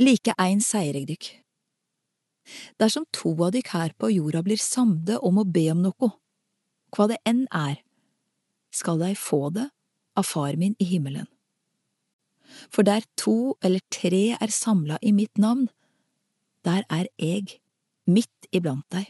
Like ein seier eg dykk. Dersom to av dykk her på jorda blir samde om å be om noko, hva det enn er, skal dei få det av Far min i himmelen. For der to eller tre er samla i mitt navn, der er eg, midt iblant deg.